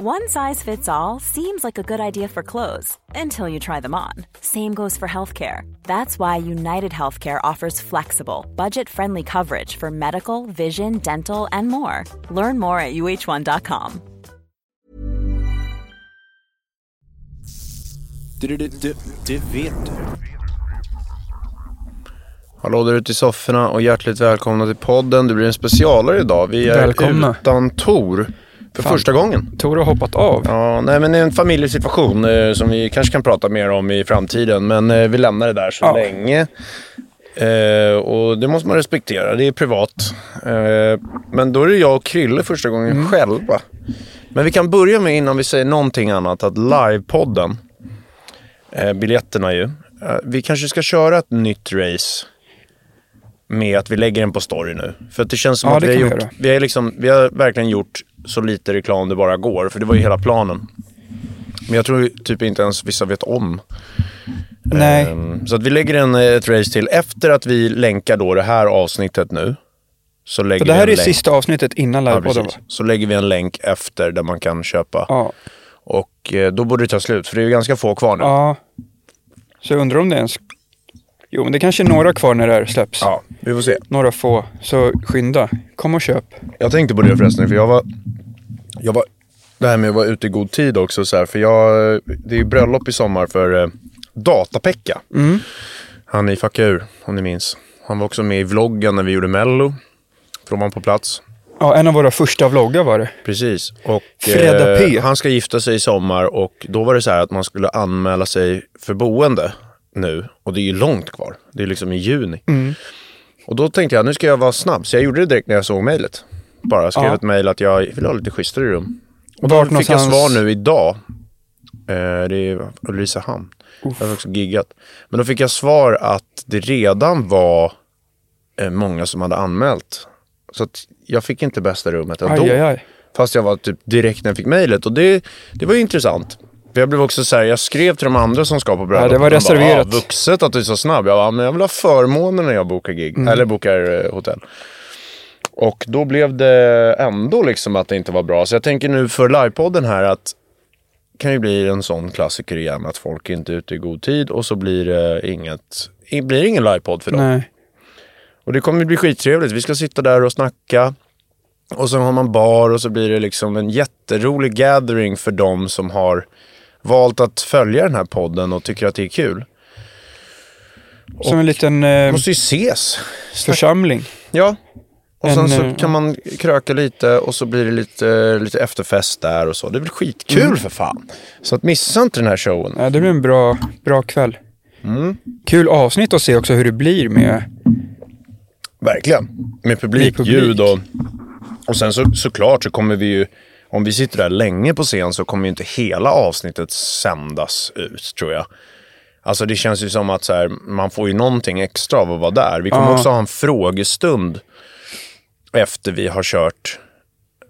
One size fits all seems like a good idea for clothes until you try them on. Same goes for healthcare. That's why United Healthcare offers flexible, budget friendly coverage for medical, vision, dental, and more. Learn more at uh1.com. Du, du, du, du vet du. Hallå där ute i sofforna och hjärtligt välkomna till podden. Det blir en specialare idag. Vi är Välkomna. utan Tor för Fan. första gången. Tor har hoppat av. Ja, nej men det är en familjesituation eh, som vi kanske kan prata mer om i framtiden. Men eh, vi lämnar det där så Ja. länge. Eh, och det måste man respektera. Det är privat. Eh, men då är det jag och Krille första gången Mm. själva. Men vi kan börja med innan vi säger någonting annat att livepodden, eh, biljetterna ju. Eh, vi kanske ska köra ett nytt race med att vi lägger den på story nu. För att det känns som Ja, att vi har, gjort, vi, har liksom, vi har verkligen gjort så lite reklam det bara går. För det var ju hela planen. Men jag tror typ inte ens vissa vet om. Nej. Ehm, Så att vi lägger en, ett race till. Efter att vi länkar då det här avsnittet nu. Så lägger För det vi här en är länk. sista avsnittet innan Ja, livepodden precis. Så lägger vi en länk efter där man kan köpa. Ja. Och eh, då borde det ta slut. För det är ju ganska få kvar nu. ja. Så jag undrar om det ens... Jo, men det kanske är några kvar när det här släpps. Ja, vi får se. Några få. Så skynda. Kom och köp. Jag tänkte på det förresten, för jag var... Jag var det här med att vara ute i god tid också. Så här, för jag, det är ju bröllop i sommar för eh, Datapekka. Mm. Han i Fucka ur, om ni minns. Han var också med i vloggen när vi gjorde Mello. För då var han på plats. Ja, en av våra första vloggar var det. Precis. Och, Freda P. Han ska gifta sig i sommar och då var det så här att man skulle anmäla sig för boende nu. Och det är ju långt kvar. Det är liksom i juni. Mm. Och då tänkte jag, nu ska jag vara snabb. Så jag gjorde det direkt när jag såg mejlet. Bara skrev Ja. ett mejl att jag vill ha lite schysstare rum. Och då fick jag någonstans- svar nu idag. Eh, det är Ulricehamn. Jag har också giggat. Men då fick jag svar att det redan var eh, många som hade anmält. Så att jag fick inte bästa rummet ändå. Aj, aj, aj. Fast jag var typ direkt när jag fick mejlet. Och det, det var ju intressant. För jag blev också så här, jag skrev till de andra som ska på bröllop. det var De reserverat. Bara, ah, vuxet att du är så snabb. Jag bara, men jag vill ha förmåner när jag bokar gig. Mm. Eller bokar eh, hotell. Och då blev det ändå liksom att det inte var bra. Så jag tänker nu för livepodden här att kan ju bli en sån klassiker igen. Att folk inte är ute i god tid och så blir det inget, blir det ingen livepodd för dem. Nej. Och det kommer bli skittrevligt. Vi ska sitta där och snacka. Och så har man bar och så blir det liksom en jätterolig gathering för dem som har valt att följa den här podden och tycker att det är kul. Som en liten eh, Måste ju ses. församling. Ja. Och sen En, så eh, kan man kröka lite och så blir det lite, lite efterfest där och så. Det blir skitkul Mm. för fan. Så att missa inte den här showen. Ja, det blir en bra, bra kväll. Mm. Kul avsnitt att se också hur det blir med... Verkligen. Med publik, Med publik. ljud och... Och sen så, såklart så kommer vi ju... Om vi sitter där länge på scen så kommer ju inte hela avsnittet sändas ut, tror jag. Alltså det känns ju som att så här, man får ju någonting extra av att vara där. Vi kommer Ja. också ha en frågestund efter vi har kört.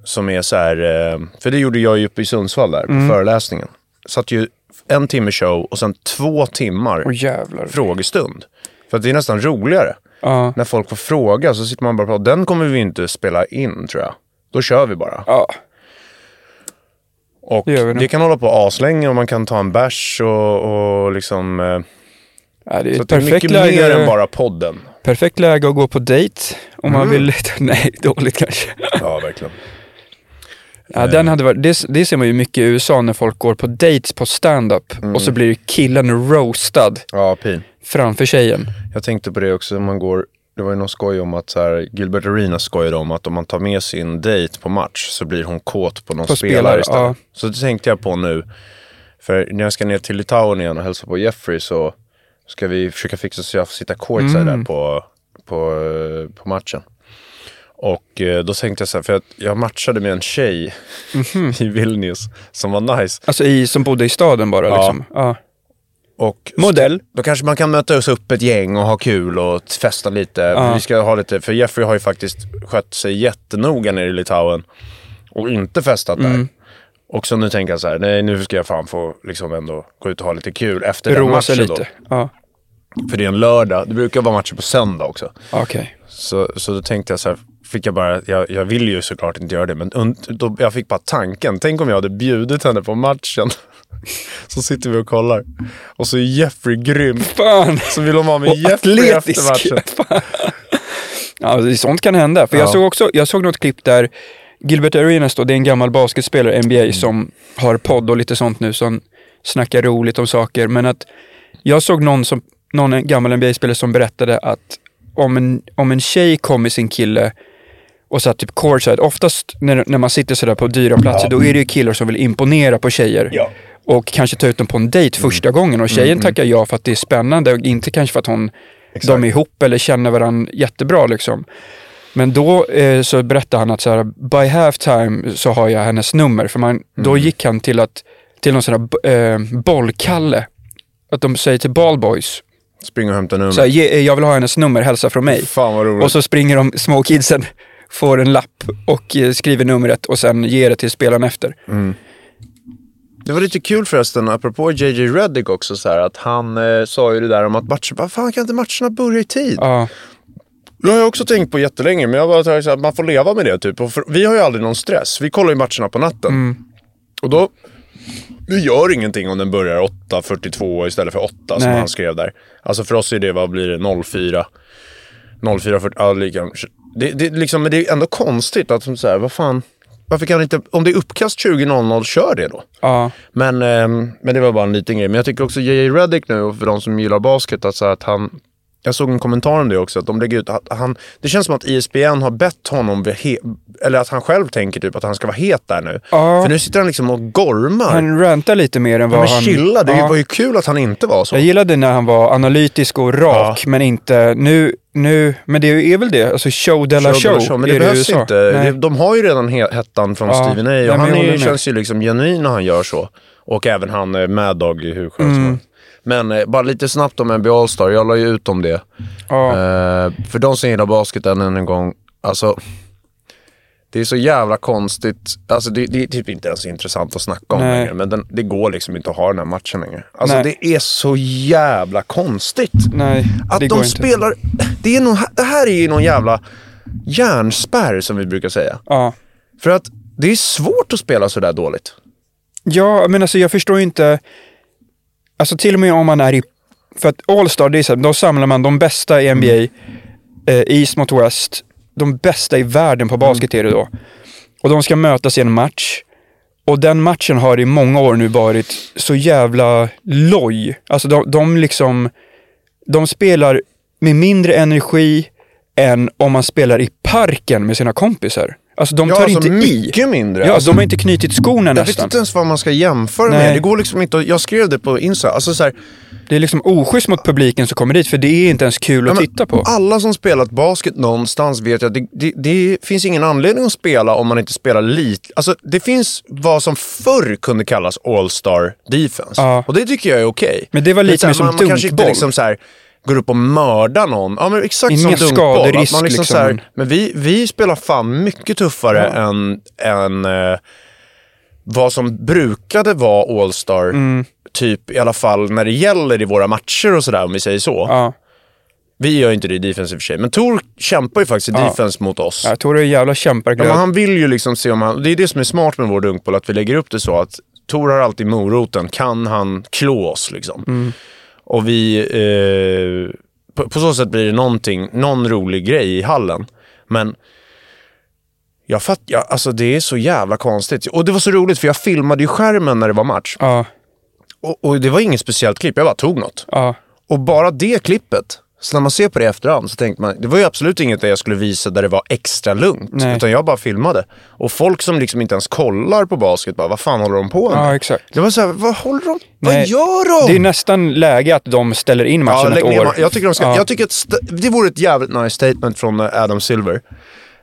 Som är så här, eh, för det gjorde jag ju uppe i Sundsvall där på Mm. föreläsningen. Satt ju en timme show och sen två timmar jävlar. frågestund. För att det är nästan roligare. Ja. När folk får fråga så sitter man bara på, den kommer vi inte spela in tror jag. Då kör vi bara. Ja. Och det det, kan hålla på aslänge och man kan ta en bärs och, och liksom... Eh, ja det är så det är mycket mer läge, än bara podden. perfekt läge att gå på dejt. Om man Mm. vill... Nej, dåligt kanske. Ja, verkligen. Ja, den hade varit, det, det ser man ju mycket i USA när folk går på dates på stand-up Mm. och så blir killen roastad Ja, pin. framför tjejen. Jag tänkte på det också, om man går... Det var ju någon skoj om att så här, Gilbert Arenas skojade om att om man tar med sin dejt på match så blir hon kåt på någon På spelare, spelare, istället. ja. Så det tänkte jag på nu. För när jag ska ner till Litauen igen och hälsa på Jeffrey så ska vi försöka fixa så jag får sitta courtside Mm. där på, på, på matchen. Och eh, då tänkte jag så här, för att jag matchade med en tjej Mhm. i Vilnius som var nice. Alltså i, som bodde i staden bara Ja. liksom. Ja. Och Modell. Då kanske man kan möta oss upp ett gäng och ha kul och festa lite. Ja. Vi ska ha lite, för Jeffrey har ju faktiskt skött sig jättenoga nere i Litauen och inte festat Mm. där. Och så nu tänker jag så här, nej nu ska jag fan få liksom ändå gå ut och ha lite kul efter den Roa sig matchen lite. Ja. då. För det är en lördag, det brukar vara matcher på söndag också. Okej. Så, så då tänkte jag så här, fick jag bara, jag, jag vill ju såklart inte göra det, men und, då, jag fick bara tanken. Tänk om jag hade bjudit henne på matchen. Så sitter vi och kollar. Och så är Jeffrey grym. Fan! Så vill de ha med Och Jeffrey atletisk. efter matchen. Fan. Ja, sånt kan hända. För jag Ja. såg också, jag såg något klipp där Gilbert Arenas då, det är en gammal basketspelare NBA som har podd och lite sånt nu som snackar roligt om saker. Men att jag såg någon, som, någon gammal NBA-spelare som berättade att om en, om en tjej kom med sin kille och satt typ courtside, oftast när, när man sitter sådär på dyra platser, då är det ju killar som vill imponera på tjejer. Ja. Och kanske ta ut dem på en dejt första gången och tjejen tackar ja för att det är spännande och inte kanske för att hon, de är ihop eller känner varandra jättebra liksom. Men då eh, så berättade han att så här, by halftime så har jag hennes nummer. För man, då gick han till, att, till någon sån här eh, bollkalle. Att de säger till ballboys, Spring och hämta nummer. så här, "Ge- eh, jag vill ha hennes nummer, hälsa från mig. Fan vad roligt. Och så springer de små kidsen, får en lapp och eh, skriver numret och sen ger det till spelaren efter. Det var lite kul förresten, apropå JJ Reddick också, så här, att han eh, sa ju det där om att matcher, vad fan kan inte matcherna börja i tid? Ja, Det har jag också tänkt på jättelänge, men jag bara så här, man får leva med det typ. För, vi har ju aldrig någon stress, vi kollar ju matcherna på natten. Mm. Och då, det gör ingenting om den börjar 8.42 istället för 8 som Nej. han skrev där. Alltså för oss är det, vad blir det, 04? 04.40, ja lika. Det, det, liksom, men det är ändå konstigt att, så här, vad fan, varför kan inte, om det är uppkast 20.00, kör det då. ja, Men, ehm, men det var bara en liten grej. Men jag tycker också JJ Reddick nu, för de som gillar basket, alltså att han... Jag såg en kommentar om det också, att de lägger ut att han... Det känns som att E ESPN har bett honom, he, eller att han själv tänker typ att han ska vara het där nu. Ja. För nu sitter han liksom och gormar. han rantar lite mer än vad men han... chilla, det ja. var ju kul att han inte var så. Jag gillade när han var analytisk och rak, men inte nu, nu, men det är väl det, alltså show de la Show, show, show, men det behövs USA. inte. Nej. Det, de har ju redan he, hettan från Ja. Stephen A. Nej, han är, känns ju liksom genuin när han gör så. Och även han eh, Mad Dog är hur skön Mm. som helst. Men eh, bara lite snabbt om NBA All-Star. Jag la ju ut om det. Ja. Eh, för de som gillar basket än en gång, alltså det är så jävla konstigt. Alltså det, det är typ inte ens intressant att snacka om Nej. längre. Men den, det går liksom inte att ha den här matchen längre. Alltså Nej. det är så jävla konstigt. Nej, Att det de går inte. Det, är någon, det här är ju någon jävla hjärnspärr som vi brukar säga. Ja. För att det är svårt att spela så där dåligt. Ja, men alltså jag förstår inte, alltså till och med om man är i, för att All-Star, det är så här, då samlar man de bästa i NBA, eh, East mot West, de bästa i världen på basket är det då. Och de ska mötas i en match. Och den matchen har i många år nu varit så jävla loj. Alltså de, de liksom, de spelar med mindre energi än om man spelar i parken med sina kompisar. Alltså de tar Ja, alltså inte i. mycket mindre. Ja, Alltså, de har inte knutit skorna jag vet nästan. inte ens vad man ska jämföra Nej. med. Det går liksom inte att, Jag skrev det på Insta. Alltså så här, Det är liksom oschysst mot publiken som kommer dit, för det är inte ens kul Ja, att men titta på. Alla som spelat basket någonstans vet att det, det, det finns ingen anledning att spela om man inte spelar lite. Alltså det finns vad som förr kunde kallas all-star defense. Ja. Och det tycker jag är okej. Men det var lite mer som man, man kanske inte dunkboll. liksom så här, går upp och mördar någon. Ja men exakt Ingen som dunkboll. Skaderisk, man liksom liksom. här, men vi, vi spelar fan mycket tuffare än, än eh, vad som brukade vara all-star. Mm. Typ i alla fall när det gäller i våra matcher och sådär om vi säger så. Ja, Vi gör inte det i defense i och för sig, men Tor kämpar ju faktiskt i Ja. defense mot oss. jag tror det är en jävla Ja, kämparglöd. men han vill ju liksom se om han... Det är det som är smart med vår dunkboll, att vi lägger upp det så att Tor har alltid moroten. Kan han klå oss liksom? Mm. Och vi... Eh, på, på så sätt blir det någonting, någon rolig grej i hallen. Men jag fattar, ja, alltså det är så jävla konstigt. Och det var så roligt för jag filmade ju skärmen när det var match. Ja, Och, och det var inget speciellt klipp, jag bara tog något. ja, Och bara det klippet, så när man ser på det i efterhand så tänker man, det var ju absolut inget där jag skulle visa där det var extra lugnt. Nej. Utan jag bara filmade. Och folk som liksom inte ens kollar på basket bara, vad fan håller de på med? ja, exakt. Det var så här, vad håller de, vad Nej, gör de? Det är nästan läge att de ställer in matchen ja, ett år. jag tycker, de ska, Ja. jag tycker att det vore ett jävligt nice statement från eh, Adam Silver.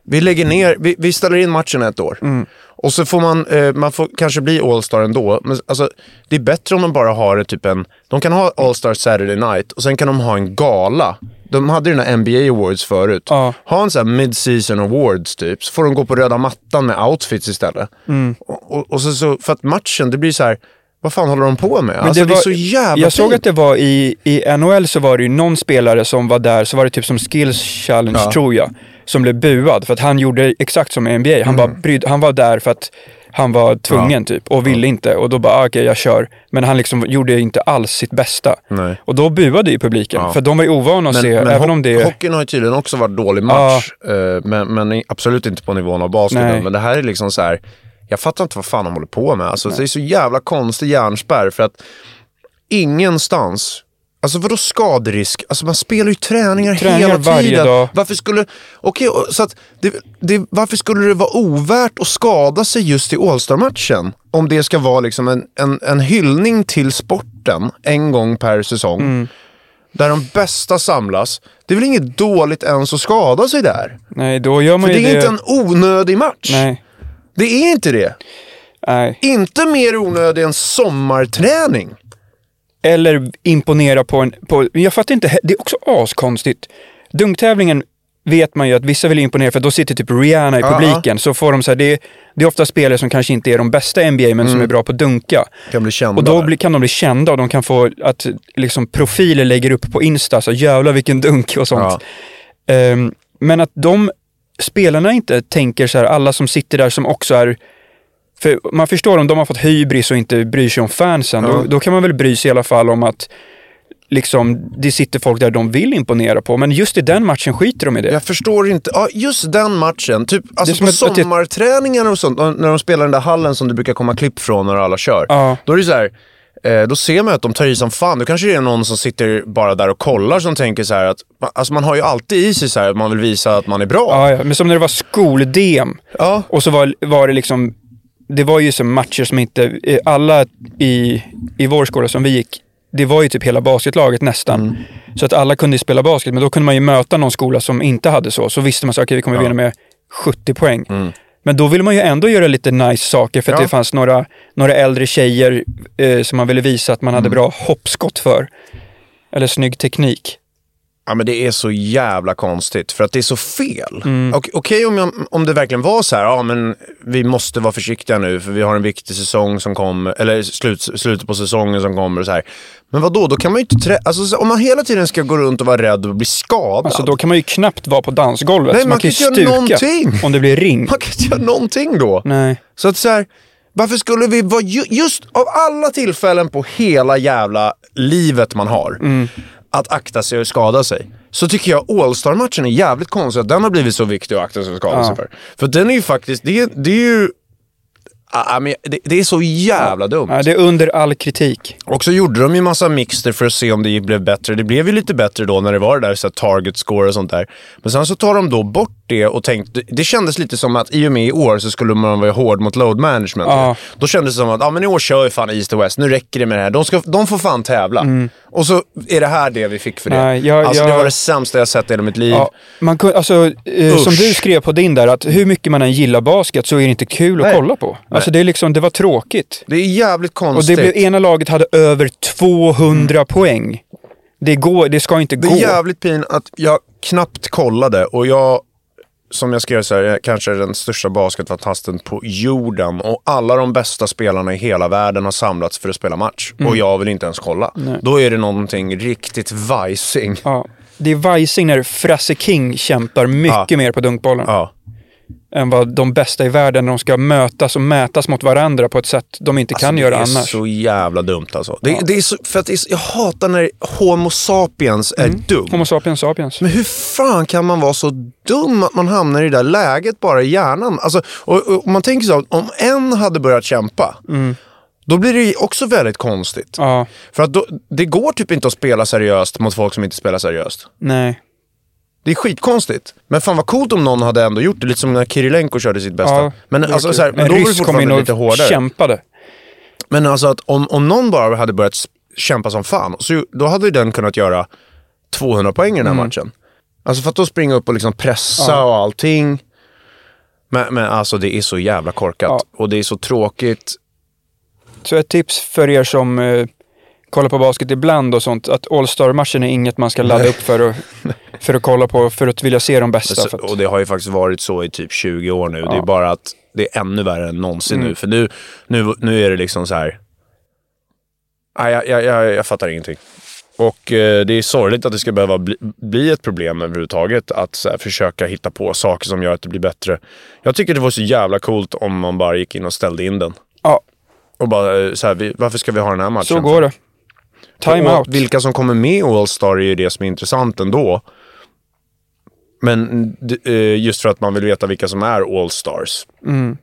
Vi lägger ner, vi, vi ställer in matchen ett år. Mm. Och så får man, eh, man får kanske bli All-Star ändå. Men alltså, det är bättre om de bara har typ en, de kan ha All-Star Saturday night och sen kan de ha en gala. De hade ju den här NBA awards förut. Ja. Ha en sån här mid-season awards typ, så får de gå på röda mattan med outfits istället. Mm. Och, och, och så, så, för att matchen, det blir så här, vad fan håller de på med? Men alltså det, var- är så jävla Jag såg att det var i, i NHL så var det ju någon spelare som var där, så var det typ som skills challenge Ja. tror jag. Som blev buad för att han gjorde exakt som i NBA. Han, Mm. bara bryd, han var där för att han var tvungen typ och ville inte och då bara ah, okej jag kör. Men han liksom gjorde inte alls sitt bästa. Nej. Och då buade ju publiken Ja. för de var ju ovana att Men, se, men även om det är... hockeyn har ju tydligen också varit dålig match. eh, men, men absolut inte på nivån av basketen. Men det här är liksom så här. Jag fattar inte vad fan de håller på med. Alltså, det är så jävla konstig hjärnspärr för att ingenstans Alltså vadå skaderisk? Alltså man spelar ju träningar, Träningar hela varje tiden. dag. Varför skulle, okej, och- så att det, det, varför skulle det vara ovärt att skada sig just i All-Star-matchen? Om det ska vara liksom en, en, en hyllning till sporten en gång per säsong. Mm. Där de bästa samlas. Det är väl inget dåligt ens att skada sig där? Nej, då gör man För det ju är det... inte en onödig match. Nej, Det är inte det. nej. Inte mer onödig än sommarträning. Eller imponera på en... På, jag fattar inte, det är också askonstigt. Dunktävlingen vet man ju att vissa vill imponera för då sitter typ Rihanna i Ja, publiken. Så får de så här, det, det är ofta spelare som kanske inte är de bästa i NBA men som är bra på att dunka. Kan bli kända Och då blir, kan de bli kända och de kan få att liksom, profiler lägger upp på Insta, så jävlar vilken dunk och sånt. Ehm, men att de spelarna inte tänker så här, alla som sitter där som också är för man förstår om de har fått hybris och inte bryr sig om fansen, Ja. då, då kan man väl bry sig i alla fall om att liksom, det sitter folk där de vill imponera på. Men just i den matchen skiter de i det. Jag förstår inte. Ja, just den matchen. Typ, alltså som på det- sommarträningar och sånt, när de spelar den där hallen som det brukar komma klipp från när alla kör. Ja. Då är det så här, eh, då ser man att de tar i som fan. Då kanske det är någon som sitter bara där och kollar som tänker så här att, alltså man har ju alltid i sig så här att man vill visa att man är bra. Ja, ja. Men som när det var skol-DM Ja. och så var, var det liksom, det var ju som matcher som inte, eh, alla i, i vår skola som vi gick, det var ju typ hela basketlaget nästan. Mm. Så att alla kunde spela basket, men då kunde man ju möta någon skola som inte hade så. Så visste man så, okej vi kommer vinna med 70 poäng. Men då ville man ju ändå göra lite nice saker för att Mm. Ja. det fanns några, några äldre tjejer eh, som man ville visa att man Mm. hade bra hoppskott för. Eller snygg teknik. Ja men det är så jävla konstigt för att det är så fel. Mm. Okej om, jag, om det verkligen var så här, ja men vi måste vara försiktiga nu för vi har en viktig säsong som kommer, eller slut, slutet på säsongen som kommer och så här. Men vad då? då kan man ju inte alltså, så- om man hela tiden ska gå runt och vara rädd och bli skadad. Alltså då kan man ju knappt vara på dansgolvet. Nej, man man kan ju inte göra stuka någonting. om det blir ring. Man kan inte göra någonting då. Nej. Så att så här, varför skulle vi vara, ju, just av alla tillfällen på hela jävla livet man har, Mm. Att akta sig och skada sig. Så tycker jag All-Star-matchen är jävligt konstig att den har blivit så viktig att akta sig och skada sig för. För den är ju faktiskt, det är, det är ju, ah, men det, det är så jävla dumt. Ja, det är under all kritik. Och så gjorde de ju massa mixter för att se om det blev bättre. Det blev ju lite bättre då när det var det där så target score och sånt där. Men sen så tar de då bort det och tänkte, det kändes lite som att i och med i år så skulle man vara hård mot load management. Ja. Då kändes det som att, ja men i år kör vi fan East och West, nu räcker det med det här. De, ska, de får fan tävla. Och så är det här det vi fick för det. Mm. Nej, jag- alltså det jag- var det sämsta jag sett i hela mitt liv. Ja, man kun, alltså, eh, som du skrev på din där, att hur mycket man än gillar basket så är det inte kul att Nej. kolla på. Alltså det, är liksom, det var tråkigt. Det är jävligt Och det konstigt. blev, ena laget hade över 200 poäng. Det, går, det ska inte Det gå. är jävligt pin att jag knappt kollade och jag, som jag skrev så här, kanske den största basketfantasten på jorden och alla de bästa spelarna i hela världen har samlats för att spela match Mm. och jag vill inte ens kolla. Då är det någonting riktigt vajsing. Ja. Det är vajsing när Frasse King kämpar mycket Ja. mer på dunkbollen Ja. Än vad de bästa i världen, när de ska mötas och mätas mot varandra på ett sätt de inte kan göra Alltså, det är annars. så jävla dumt alltså. Det, det är så, för att är så, jag hatar när Homo sapiens är dum. Mm. Homo sapiens sapiens. Men hur fan kan man vara så dum att man hamnar i det där läget bara i hjärnan? Alltså, och, och, man tänker så, om en hade börjat kämpa, då blir det också väldigt konstigt. Ja, För att då, det går typ inte att spela seriöst mot folk som inte spelar seriöst. nej. Det är skitkonstigt. Men fan vad coolt om någon hade ändå gjort det, lite som när Kirilenko körde sitt bästa. Ja, men alltså, så här, men en då var det fortfarande lite hårdare. kämpade. Men alltså att om, om någon bara hade börjat kämpa som fan, så, då hade den kunnat göra 200 poäng i den här Mm. matchen. Alltså för att då springa upp och liksom pressa Ja. och allting. Men, men alltså det är så jävla korkat. Ja. Och det är så tråkigt. Så ett tips för er som eh, kollar på basket ibland och sånt, att All-Star-matchen är inget man ska ladda upp för att, för att kolla på, för att vilja se de bästa. Så, och det har ju faktiskt varit så i typ 20 år nu. Det är bara att det är ännu värre än någonsin Mm. nu. För nu, nu, nu är det liksom så här. Nej, jag, jag, jag, jag fattar ingenting. Och eh, det är sorgligt att det ska behöva bli, bli ett problem överhuvudtaget. Att så här, försöka hitta på saker som gör att det blir bättre. Jag tycker det var så jävla coolt om man bara gick in och ställde in den. Ja, Och bara eh, så här, vi, varför ska vi ha den här matchen? så går det. Time out. Vilka som kommer med i All-Star är ju det som är intressant ändå. Men eh, just för att man vill veta vilka som är All-Stars. Mm.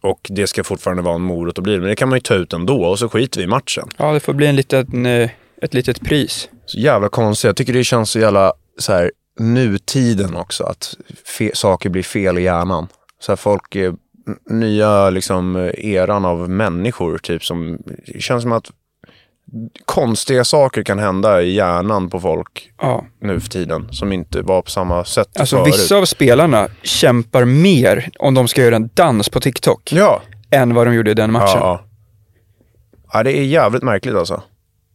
Och det ska fortfarande vara en morot att bli. Men det kan man ju ta ut ändå och så skiter vi i matchen. Ja, det får bli en liten, eh, ett litet pris. Så jävla konstigt. Jag tycker det känns så jävla så här, nutiden också. Att saker blir fel i hjärnan. Så här, folk nya liksom eran av människor typ som, det känns som att konstiga saker kan hända i hjärnan på folk Ja. nu för tiden som inte var på samma sätt Alltså förut. vissa av spelarna kämpar mer om de ska göra en dans på TikTok Ja. än vad de gjorde i den matchen. Ja, ja. det är jävligt märkligt alltså.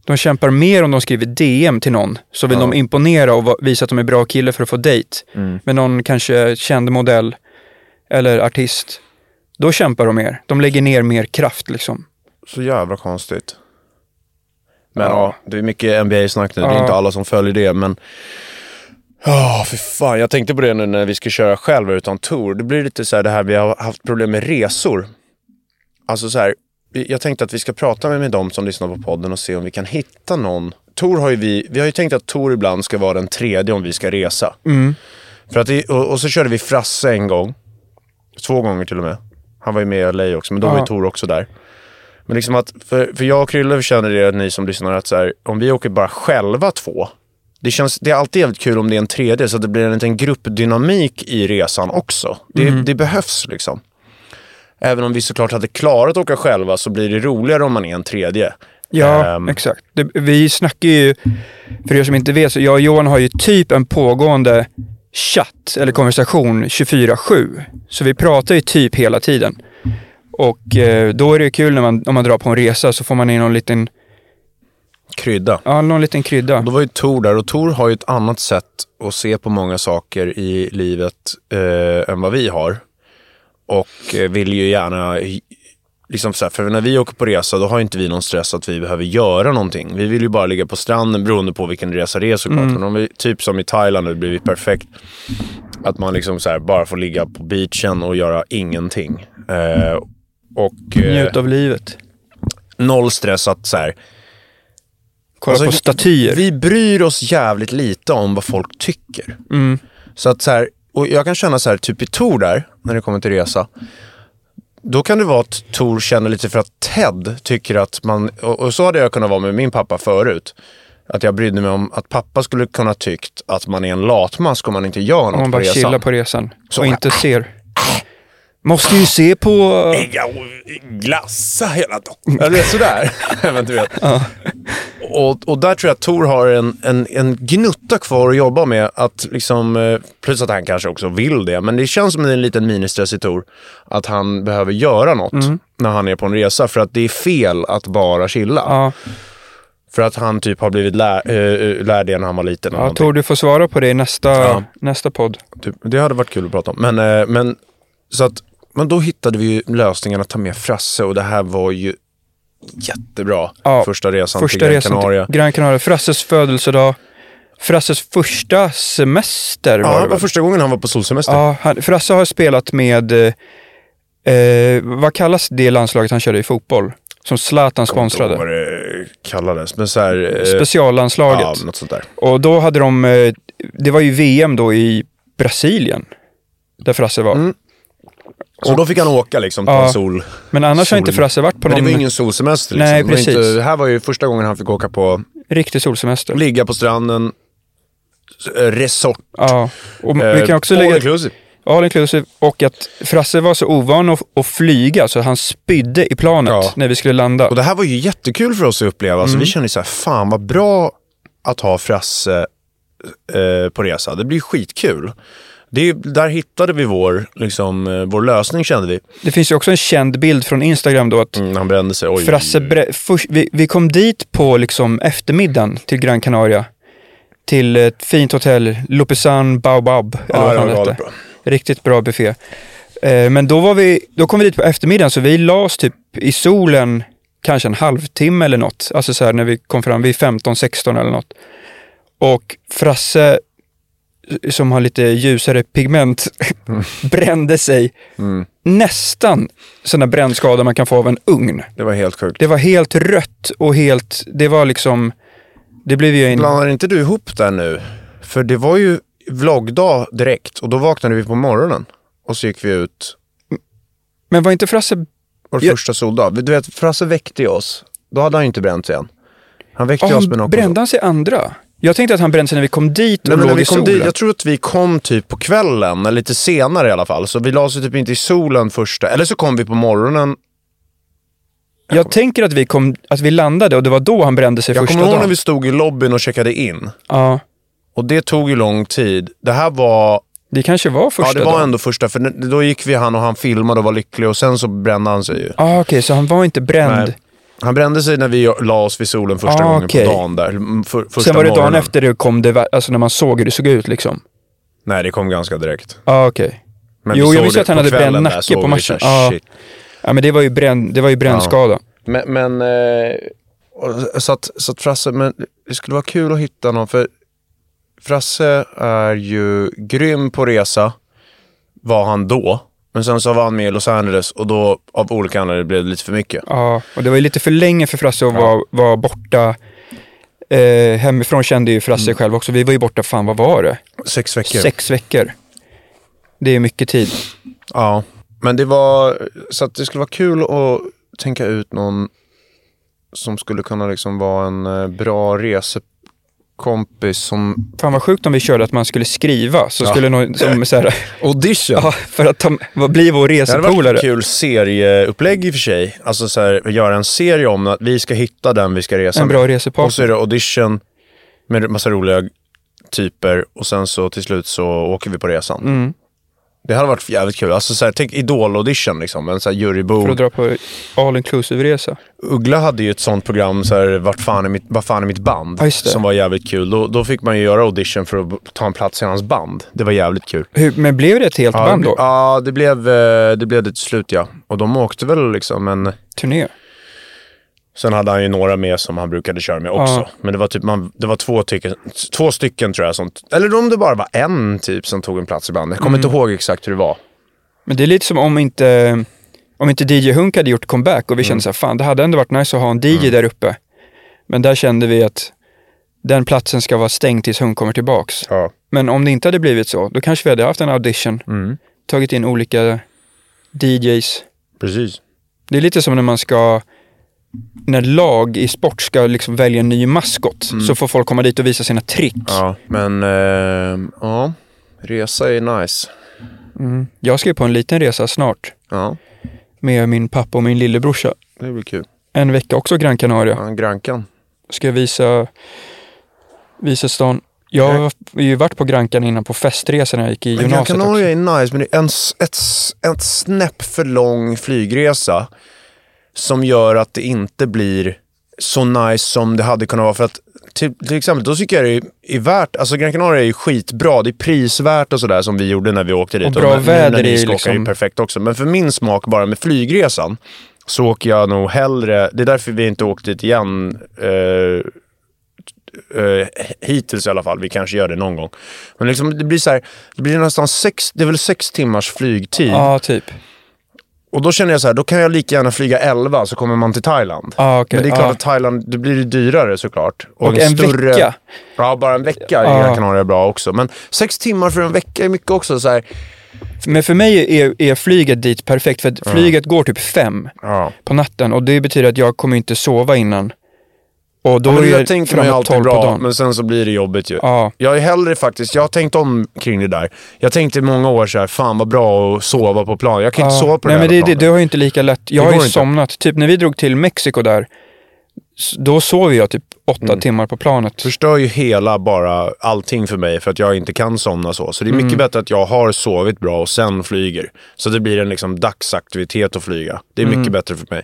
De kämpar mer om de skriver DM till någon. Så vill de imponera och visa att de är bra kille för att få dejt. Mm. Med någon kanske känd modell eller artist. Då kämpar de mer. De lägger ner mer kraft liksom. Så jävla konstigt. Men ja, Ja. det är mycket NBA-snack nu. Det är Ja. inte alla som följer det, men... Ja, för fan. Jag tänkte på det nu när vi ska köra själva utan tour. Det blir lite så här det här, vi har haft problem med resor. Alltså så här, jag tänkte att vi ska prata med, med dem som lyssnar på podden och se om vi kan hitta någon. Tor har ju vi, vi har ju tänkt att Tor ibland ska vara den tredje om vi ska resa. Mm. För att det, och, och så körde vi Frasse en gång. Två gånger till och med. Han var ju med i LA också, men då var ju Ja. Tor också där. Men liksom att, för, för jag och Krylle känner det, ni som lyssnar, att så här, om vi åker bara själva två. Det, känns, det är alltid jävligt kul om det är en tredje, så att det blir en liten gruppdynamik i resan också. Det, Mm. det behövs liksom. Även om vi såklart hade klarat att åka själva så blir det roligare om man är en tredje. Ja, Ehm. exakt. Det, vi snackar ju, för er som inte vet, så jag och Johan har ju typ en pågående chatt eller konversation 24-7. Så vi pratar ju typ hela tiden. Och eh, då är det ju kul när man, om man drar på en resa så får man in någon liten, Krydda. ja, någon liten krydda. Då var ju Tor där och Tor har ju ett annat sätt att se på många saker i livet eh, än vad vi har. Och eh, vill ju gärna, liksom så här, för när vi åker på resa då har inte vi någon stress att vi behöver göra någonting. Vi vill ju bara ligga på stranden beroende på vilken resa det är såklart. Men om vi, typ som i Thailand det blir perfekt. Att man liksom så här, bara får ligga på beachen och göra ingenting. Eh, och eh, Njut av livet. noll stress att så här, Kolla Alltså, på statyer. vi bryr oss jävligt lite om vad folk tycker. Mm. Så att så här, och jag kan känna så här, typ i Tor där, när det kommer till resa. Då kan det vara att Tor känner lite för att Ted tycker att man, och, och så hade jag kunnat vara med min pappa förut. Att jag brydde mig om att pappa skulle kunna tyckt att man är en latmask om man inte gör något Om man på bara resan. chillar på resan. Så. Och inte ser. Måste ju se på... Ägga och glassa hela dagen. Eller sådär. Men du vet. Och, och där tror jag att Tor har en, en, en gnutta kvar att jobba med. Att liksom, eh, plus att han kanske också vill det. Men det känns som en liten ministress i Tor. Att han behöver göra något när han är på en resa. För att det är fel att bara chilla. Ja, För att han typ har blivit lär, äh, lärd det när han var liten. ja. Tor, du får svara på det i nästa, Ja. nästa podd. Typ, det hade varit kul att prata om. Men, eh, men, så att, men då hittade vi ju lösningen att ta med Frasse och det här var ju jättebra. Ja, första resan Första till Gran resan Canaria. till Gran Canaria. Frasses födelsedag. Frasses första semester Ja, var det det var första gången han var på solsemester. Ja, han, Frasse har spelat med, eh, eh, vad kallas det landslaget han körde i fotboll? Som Zlatan Jag sponsrade. vad det kallades. Men så här, eh, Speciallandslaget. Ja, något sånt där. Och då hade de, eh, det var ju VM då i Brasilien. Där Frasse var. Mm. Så då fick han åka liksom på Ja. en sol. Men annars har inte Sol- Frasse varit på Men det någon var ju ingen solsemester liksom. Nej, Det var precis. Inte, här var ju första gången han fick åka på, riktig solsemester. ligga på stranden, eh, resort. Ja, och vi eh, kan också all lägga inclusive. all inclusive och att Frasse var så ovan att, att flyga så han spydde i planet Ja. när vi skulle landa. Och det här var ju jättekul för oss att uppleva. Alltså, Mm. vi kände så här, fan vad bra att ha Frasse eh, på resa. Det blir skitkul. Det, där hittade vi vår, liksom, eh, vår lösning kände vi. Det finns ju också en känd bild från Instagram då att Mm, han brände sig. Oj, Frasse, bre- först, vi, vi kom dit på liksom eftermiddagen till Gran Canaria. Till ett fint hotell, Lopesan Baobab, eller Ja, vad det bra. Riktigt bra buffé. Eh, men då, var vi, då kom vi dit på eftermiddagen så vi la oss typ i solen kanske en halvtimme eller något. Alltså så här när vi kom fram vid 15-16 eller något. Och Frasse, som har lite ljusare pigment, brände sig. Nästan sådana brännskador man kan få av en ugn. Det var helt sjukt. Det var helt rött och helt, det var liksom, det blev ju en... Blandar inte du ihop där nu? För det var ju vloggdag direkt och då vaknade vi på morgonen. Och så gick vi ut Men var inte Frasse, vår Ja. första soldag. Du vet, Frasse väckte oss. Då hade han ju inte bränt sig än. Han väckte ja, oss med något. brände han sig andra? Jag tänkte att han brände sig när vi kom dit och Nej, men när låg vi i kom solen. dit, jag tror att vi kom typ på kvällen, eller lite senare i alla fall. Så vi la oss typ inte i solen första, eller så kom vi på morgonen. Jag tänker att vi, kom, att vi landade och det var då han brände sig Jag första kommer ihåg dagen. när vi stod i lobbyn och checkade in. Ja, Och det tog ju lång tid. Det här var, det kanske var första ja det var dagen. ändå första, för då gick vi han och han filmade och var lycklig och sen så brände han sig ju. Ah, Okej, så han var inte bränd. Nej. Han brände sig när vi la oss vid solen första Ah, gången okej. på dagen där. mm, För, första Sen var det dagen morgonen. efter det kom det, alltså när man såg hur det såg ut liksom. Nej, det kom ganska direkt. Ja, ah, okej. Men Jo, vi jag visste att han hade bränd nacke på matchen. Ja. shit. Ja, men det var ju, bränn, det var ju brännskada. Men, men eh, så, att, så att Frasse, men det skulle vara kul att hitta någon, för Frasse är ju grym på resa, var han då. Men sen så var han med i Los Angeles och då av olika anledningar blev det lite för mycket. Ja, och det var ju lite för länge för Frasse att vara, vara borta. Eh, hemifrån kände ju Frasse själv också. Vi var ju borta, fan vad var det? Sex veckor. Sex veckor. Det är mycket tid. Ja, men det var, så att det skulle vara kul att tänka ut någon som skulle kunna liksom vara en eh, bra resekompis som... Fan vad sjukt om vi körde att man skulle skriva. Så Ja. skulle någon som så här, Audition! ja, för att ta, vad bli vår Det hade varit resepolare. ett kul serieupplägg i och för sig. Alltså så här, göra en serie om att vi ska hitta den vi ska resa En bra med. resepartner. Och så är det audition med massa roliga typer och sen så till slut så åker vi på resan. Mm. Det hade varit jävligt kul. Alltså så här, tänk Idol-audition liksom. En så här För jurybord. att dra på all inclusive-resa. Uggla hade ju ett sånt program, så här, vart fan är mitt, vad fan är mitt band? Det. Som var jävligt kul. Då, då fick man ju göra audition för att ta en plats i hans band. Det var jävligt kul. Hur, men blev det ett helt Ja, band då? ja det, blev, eh, det blev det till slut ja. Och de åkte väl liksom en... Turné? Sen hade han ju några med som han brukade köra med också. Ja. Men det var typ man, det var två, tycken, två stycken tror jag. Som, eller om det bara var en typ som tog en plats i bandet. Jag kommer Mm. inte ihåg exakt hur det var. Men det är lite som om inte, om inte DJ Hunk hade gjort comeback och vi Mm. kände så här, fan det hade ändå varit nice att ha en DJ där uppe. Men där kände vi att den platsen ska vara stängd tills Hunk kommer tillbaks. Ja. Men om det inte hade blivit så, då kanske vi hade haft en audition, Mm. tagit in olika DJs. Precis. Det är lite som när man ska, när lag i sport ska liksom välja en ny maskot, så får folk komma dit och visa sina trick. Mm. Ja, men eh, ja. Resa är nice. Mm. Jag ska ju på en liten resa snart Ja, med min pappa och min lillebrorsa. det blir kul. En vecka också Gran Canaria. Ja, Grankan. ska jag visa, visa stan. Jag har ju varit på Grankan innan på festresa när jag gick i Men Gran gymnasiet också. Canaria är nice, men det är en, ett, ett snäpp för lång flygresa som gör att det inte blir så nice som det hade kunnat vara. För att till, till exempel, då tycker jag det är, är värt, alltså Gran Canaria är ju skitbra, det är prisvärt och sådär som vi gjorde när vi åkte dit. Och bra nu väder är ju liksom- är perfekt också. Men för min smak, bara med flygresan, så åker jag nog hellre, det är därför vi inte åkt dit igen, eh, eh, hittills i alla fall. Vi kanske gör det någon gång. Men liksom, det blir så här, det blir nästan sex, det är väl sex timmars flygtid. Ja, typ. Och då känner jag så här, då kan jag lika gärna flyga 11 så kommer man till Thailand. Ja, okej. Men det är klart Ja. att Thailand, det blir dyrare såklart. Och en vecka. Ja, bara en vecka i Gran Canaria är bra också. Men sex timmar för en vecka är mycket också. Så här, Men för mig är, är flyget dit perfekt, för att flyget går typ fem på natten och det betyder att jag kommer inte sova innan. Och då Ja, men är det jag tänker man ju alltid 12 på bra, men sen så blir det jobbigt ju. Ja. Jag är hellre faktiskt, jag har tänkt om kring det där. Jag tänkte i många år så här, fan vad bra att sova på plan. Jag kan inte Ja. sova på Nej, det men här det, det, planet. det har ju inte lika lätt. Jag Det har ju inte. somnat. Typ när vi drog till Mexiko där, då sov jag typ åtta Mm. timmar på planet. förstör ju hela bara allting för mig för att jag inte kan somna så. Så det är Mm. mycket bättre att jag har sovit bra och sen flyger. Så det blir en liksom dagsaktivitet att flyga. Det är Mm. mycket bättre för mig.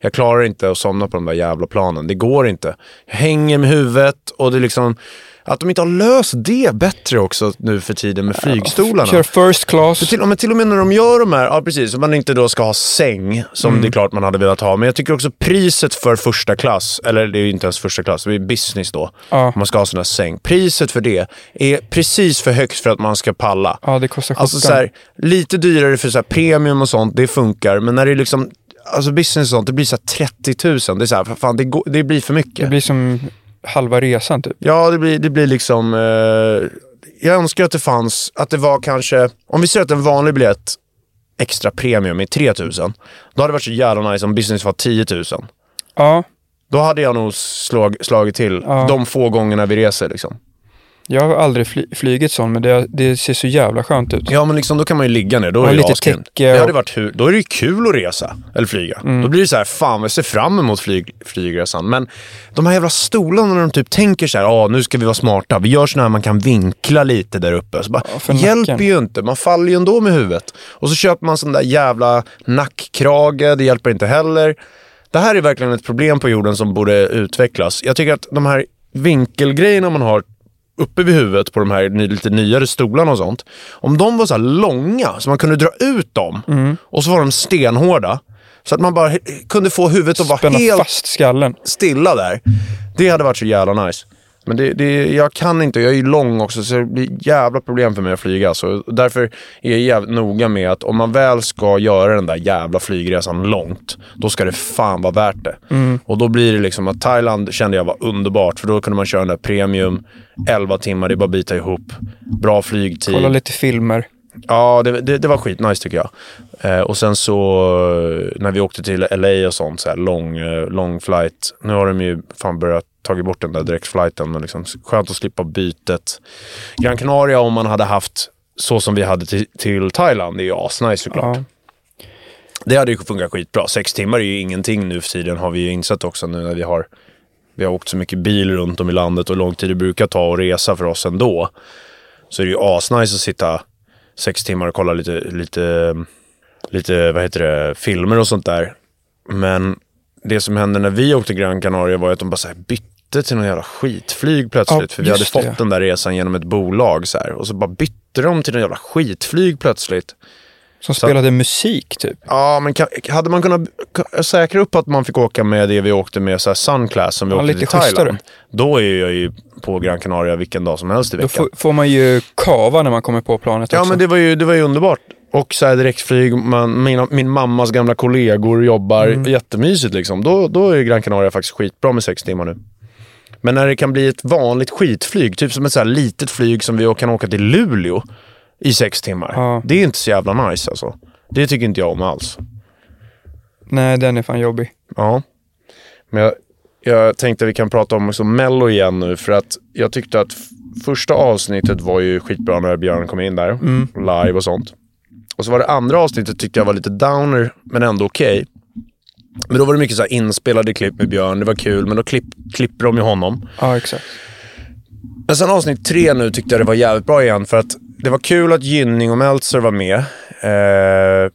Jag klarar inte att somna på de där jävla planen. Det går inte. Jag hänger med huvudet och det är liksom... Att de inte har löst det bättre också nu för tiden med flygstolarna. Kör first class. För till, men till och med när de gör de här, ja precis, om man inte då ska ha säng, som Mm. det är klart man hade velat ha. Men jag tycker också priset för första klass, eller det är ju inte ens första klass, det är business då. Ja. Om man ska ha sån här säng. Priset för det är precis för högt för att man ska palla. Ja, det kostar Alltså skjortan. så här, lite dyrare för så här premium och sånt, det funkar. Men när det är liksom, alltså business och sånt, det blir så här 30 000. Det är så här, fan, det, går, det blir för mycket. Det blir som halva resan typ. Ja, det blir, det blir liksom... Eh, jag önskar att det fanns, att det var kanske... Om vi säger att en vanlig biljett extra premium är 3000. Då hade det varit så jävla nice om business var 10 000. Ja, Då hade jag nog slag, slagit till Ja. de få gångerna vi reser. Liksom. Jag har aldrig fly, flugit sån, men det, det ser så jävla skönt ut. Ja, men liksom, då kan man ju ligga ner. Då är det lite täcke Det hade varit, då är det ju kul att resa, eller flyga. Mm. Då blir det så här, fan jag ser fram emot flyg, flygresan. Men de här jävla stolarna när de typ tänker så här, ah, nu ska vi vara smarta. Vi gör sådana här man kan vinkla lite där uppe. Så bara, Ja, hjälper ju inte, man faller ju ändå med huvudet. Och så köper man sån där jävla nackkrage, det hjälper inte heller. Det här är verkligen ett problem på jorden som borde utvecklas. Jag tycker att de här vinkelgrejerna man har uppe vid huvudet på de här lite nyare stolarna och sånt. Om de var så långa så man kunde dra ut dem Mm. och så var de stenhårda. Så att man bara kunde få huvudet att vara Spänna helt fast skallen. stilla där. Det hade varit så jävla nice. Men det, det, jag kan inte, jag är ju lång också så det blir jävla problem för mig att flyga. Så därför är jag jävligt noga med att om man väl ska göra den där jävla flygresan långt, då ska det fan vara värt det. Och då blir det liksom att Thailand kände jag var underbart, för då kunde man köra den där premium, 11 timmar, det är bara att bita ihop. Bra flygtid. Kolla lite filmer. Ja, det, det, det var skitnice tycker jag. Eh, och sen så eh, när vi åkte till LA och sånt, så här, lång, eh, lång flight. Nu har de ju fan börjat tagit bort den där direktflighten, men liksom, skönt att slippa bytet. Gran Canaria om man hade haft så som vi hade till, till Thailand, det är ju asnice såklart. Ja. Det hade ju funkat skitbra. Sex timmar är ju ingenting nu för tiden har vi ju insett också nu när vi har vi har åkt så mycket bil runt om i landet och hur lång tid det brukar ta att resa för oss ändå. Så är det ju asnice att sitta sex timmar och kolla lite, lite, lite vad heter det, filmer och sånt där. Men det som hände när vi åkte Gran Canaria var att de bara så här bytte till någon jävla skitflyg plötsligt. Ja, för vi hade fått det. den där resan genom ett bolag så här. Och så bara bytte de till någon jävla skitflyg plötsligt. Som spelade musik typ. Ja, men kan, hade man kunnat säkra upp att man fick åka med det vi åkte med, så här Sunclass som vi Ja, åkte till Thailand. schysstare. Då är jag ju på Gran Canaria vilken dag som helst i Då veckan. får, får man ju kava när man kommer på planet Ja, också. men det var ju, det var ju underbart. Och så här direktflyg, man, mina, min mammas gamla kollegor jobbar Mm. jättemysigt liksom. Då, då är Gran Canaria faktiskt skitbra med sex timmar nu. Men när det kan bli ett vanligt skitflyg, typ som ett så litet flyg som vi kan åka till Luleå i sex timmar. Ja. Det är inte så jävla nice alltså. Det tycker inte jag om alls. Nej, den är fan jobbig. Ja. Men jag, jag tänkte att vi kan prata om också Mello igen nu för att jag tyckte att första avsnittet var ju skitbra när Björn kom in där. Live och sånt. Och så var det andra avsnittet tyckte jag var lite downer men ändå okej. Men då var det mycket så inspelade klipp med Björn, det var kul men då klipp, klipper de ju honom. Ja, exakt. Men sen avsnitt tre nu tyckte jag det var jävligt bra igen för att det var kul att Gynning och Meltzer var med. Eh,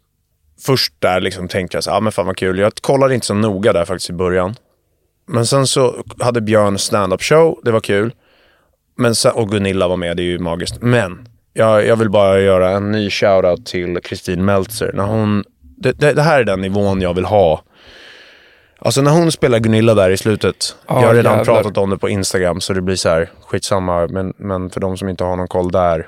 först där liksom tänkte jag så ah, men fan vad kul. Jag kollade inte så noga där faktiskt i början. Men sen så hade Björn stand-up show, det var kul. Men sen, och Gunilla var med, det är ju magiskt. Men jag, jag vill bara göra en ny shoutout till Kristin Meltzer. När hon, det, det, det här är den nivån jag vill ha. Alltså när hon spelar Gunilla där i slutet. Ja, jag har redan jävlar. pratat om det på Instagram så det blir så här skitsamma. Men, men för de som inte har någon koll där.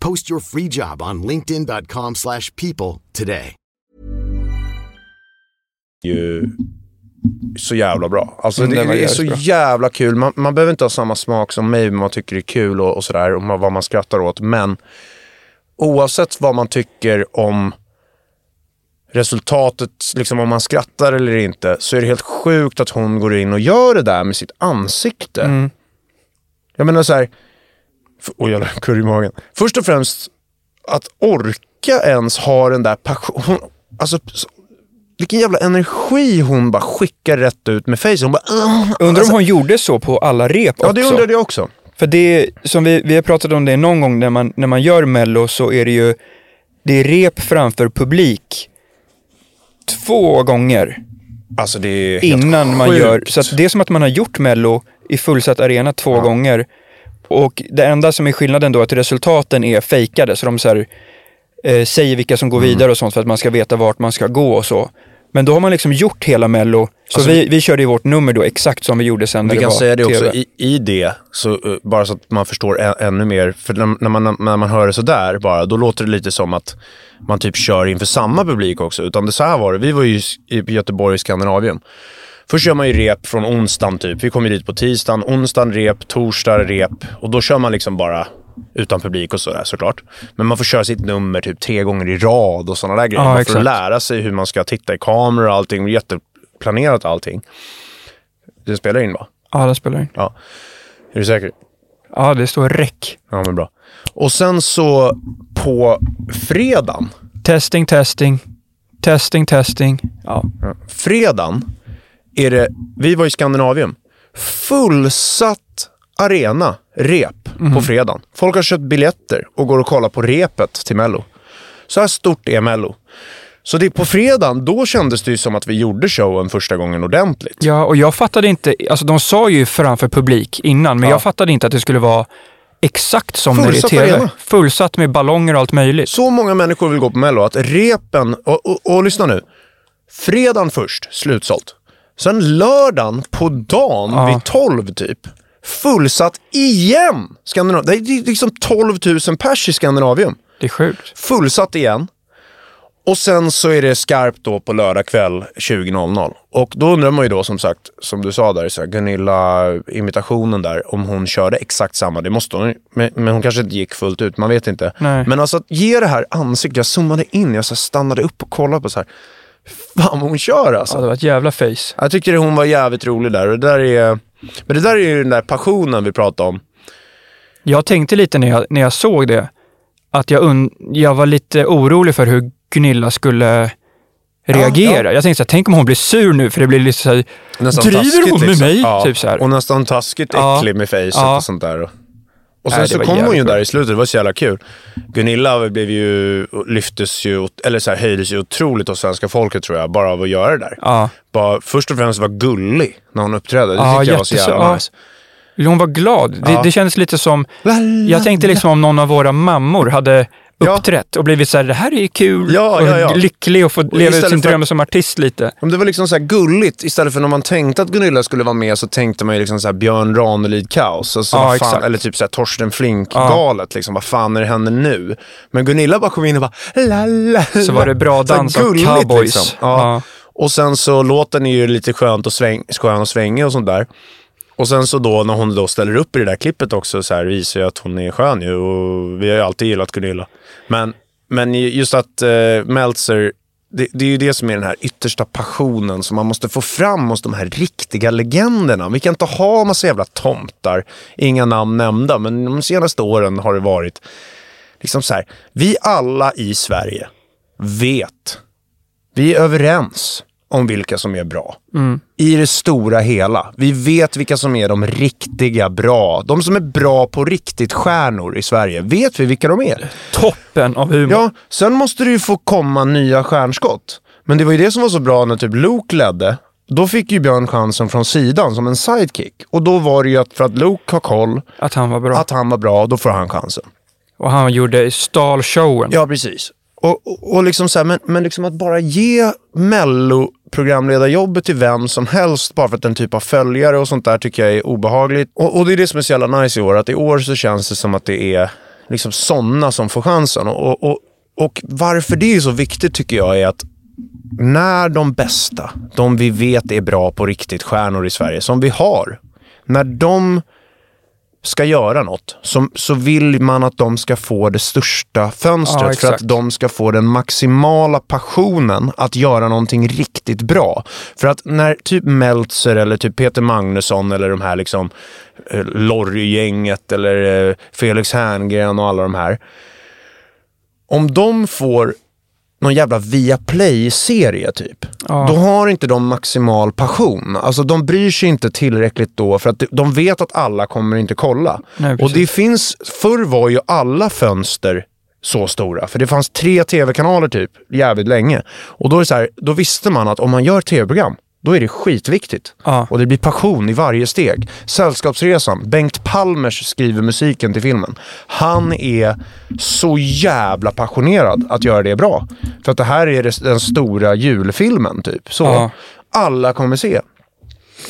Post your free job on linkedin.com/people today. ju så jävla bra. Alltså Mm, det, det är så bra. jävla kul. Man, man behöver inte ha samma smak som mig, men man tycker det är kul och, och sådär. Och man, vad man skrattar åt. Men oavsett vad man tycker om resultatet, liksom om man skrattar eller inte, så är det helt sjukt att hon går in och gör det där med sitt ansikte. Mm. Jag menar så här, oj jävlar, kurr i magen. Först och främst, att orka ens ha den där passionen. Alltså, vilken jävla energi hon bara skickar rätt ut med face. Hon bara... "Ugh." Undrar om hon gjorde så på alla rep Ja, också? det undrade jag också. För det, som vi, vi har pratat om det någon gång när man, när man gör mello så är det ju, det är rep framför publik två gånger Alltså det är helt innan man sjukt. gör, så att det är som att man har gjort mello i fullsatt arena två gånger. Och det enda som är skillnaden då är att resultaten är fejkade, så de så här, eh, säger vilka som går Mm. vidare och sånt för att man ska veta vart man ska gå och så. Men då har man liksom gjort hela mello, så Alltså, vi, vi körde i vårt nummer då exakt som vi gjorde sen när Vi det kan var säga det också, TV. i, i det, så, eh, bara så att man förstår ä, ännu mer. För när, när, man, när man hör det sådär bara, då låter det lite som att man typ kör inför samma publik också. Utan det så här var det, vi var ju i Göteborg i Skandinavien. Först kör man ju rep från onsdagen typ. Vi kom ju dit på tisdagen, onsdagen rep, torsdag rep. Och då kör man liksom bara utan publik och sådär såklart. Men man får köra sitt nummer typ tre gånger i rad och sådana där grejer. Ja, Man får lära sig hur man ska titta i kameror och allting. Det Jätteplanerat allting. Det spelar in va? Ja, den spelar in. Ja. Är du säker? Ja, det står räck. Ja, men bra. Och sen så på fredagen, Testing, testing. Testing, testing. Ja. fredagen är det, vi var i Skandinavien, fullsatt arena, rep på fredagen. Folk har köpt biljetter och går och kollar på repet till Mello. Så här stort är Mello. Så det på fredagen, då kändes det ju som att vi gjorde showen första gången ordentligt. ja, och jag fattade inte, alltså de sa ju framför publik innan, men Ja. jag fattade inte att det skulle vara exakt som när det är Fullsatt tv. Fullsatt med ballonger och allt möjligt. Så många människor vill gå på Mello att repen, och, och, och lyssna nu. Fredagen först, slutsålt. Sen lördagen på dagen Ja. vid 12 typ, fullsatt igen. Skandinav det är liksom 12 000 pers i Skandinavium. Det är sjukt. Fullsatt igen. Och sen så är det skarpt då på lördag kväll 20.00. Och då undrar man ju då som sagt, som du sa där, så här, Gunilla-imitationen där, om hon körde exakt samma. Det måste hon men, men hon kanske inte gick fullt ut, man vet inte. Nej. Men alltså att ge det här ansiktet, jag zoomade in, jag så här stannade upp och kollade på så här. Fan hon kör alltså. Ja, det var ett jävla face. Jag tycker hon var jävligt rolig där. Och det där är, men det där är ju den där passionen vi pratade om. Jag tänkte lite när jag, när jag såg det, att jag, un, jag var lite orolig för hur Gunilla skulle reagera. ja. Jag tänkte så här, tänk om hon blir sur nu för det blir lite så här, Nästan driver hon med liksom. mig? Ja. Typ så här. Och nästan taskigt Ja. äcklig med facet Ja. och sånt där. Och, sen Nej, så kom hon ju bra. där i slutet, det var så jävla kul. Gunilla blev ju, lyftes ju, eller så här, höjdes ju otroligt av svenska folket tror jag, bara av att göra det där. Ja. Bara, först och främst var gullig när hon uppträdde. Det Ja, tyckte jag var så jävla ja. nice. Hon var glad. Det, Ja. det kändes lite som, jag tänkte liksom om någon av våra mammor hade. Uppträtt och blivit så här, det här är kul Ja, och ja, ja. lycklig och få leva ut sin dröm som artist lite. Om det var liksom så här gulligt, istället för när man tänkte att Gunilla skulle vara med så tänkte man ju liksom så Björn Ranelid-kaos. Alltså, Ja, fan, eller typ så här Torsten Flink-galet. Liksom, vad fan är det händer nu? Men Gunilla bara kom in och bara la, la, Så var det bra dans av gulligt, cowboys. Liksom. Ja. Och sen så låten är ju lite skönt och sväng, skön och svängig och sånt där. Och sen så då när hon då ställer upp i det där klippet också så här visar ju att hon är skön ju och vi har ju alltid gillat Gunilla. Men, men just att eh, Meltzer, det, det är ju det som är den här yttersta passionen som man måste få fram hos de här riktiga legenderna. Vi kan inte ha massa jävla tomtar, inga namn nämnda, men de senaste åren har det varit liksom så här. Vi alla i Sverige vet, vi är överens om vilka som är bra. I det stora hela. Vi vet vilka som är de riktiga bra. De som är bra på riktigt stjärnor i Sverige. Vet vi vilka de är? Toppen av humor. Ja, sen måste det ju få komma nya stjärnskott. Men det var ju det som var så bra när typ Luke ledde. Då fick ju Björn chansen från sidan som en sidekick. Och då var det ju att för att Luke har koll, Att han var bra. att han var bra, då får han chansen. Och han gjorde stal showen. Ja, precis. Och, och, och liksom så här, men, men liksom att bara ge Mello-programledarjobbet till vem som helst bara för att den typ av följare och sånt där tycker jag är obehagligt. Och, och det är det som är så jävla nice i år, att i år så känns det som att det är liksom sådana som får chansen. Och, och, och varför det är så viktigt tycker jag är att när de bästa, de vi vet är bra på riktigt, stjärnor i Sverige, som vi har, när de ska göra något så, så vill man att de ska få det största fönstret Ja, för att de ska få den maximala passionen att göra någonting riktigt bra. För att när typ Meltzer eller typ Peter Magnusson eller de här liksom eh, Lorry-gänget eller eh, Felix Herngren och alla de här. Om de får någon jävla Viaplay-serie typ. Ja. Då har inte de maximal passion. Alltså de bryr sig inte tillräckligt då för att de vet att alla kommer inte kolla. Nej, och det finns, förr var ju alla fönster så stora. För det fanns tre tv-kanaler typ, jävligt länge. Och då, är så här, då visste man att om man gör tv-program, då är det skitviktigt. Ja. Och det blir passion i varje steg. Sällskapsresan, Bengt Palmers skriver musiken till filmen. Han är så jävla passionerad att göra det bra. För att det här är den stora julfilmen typ. Så Ja. alla kommer se.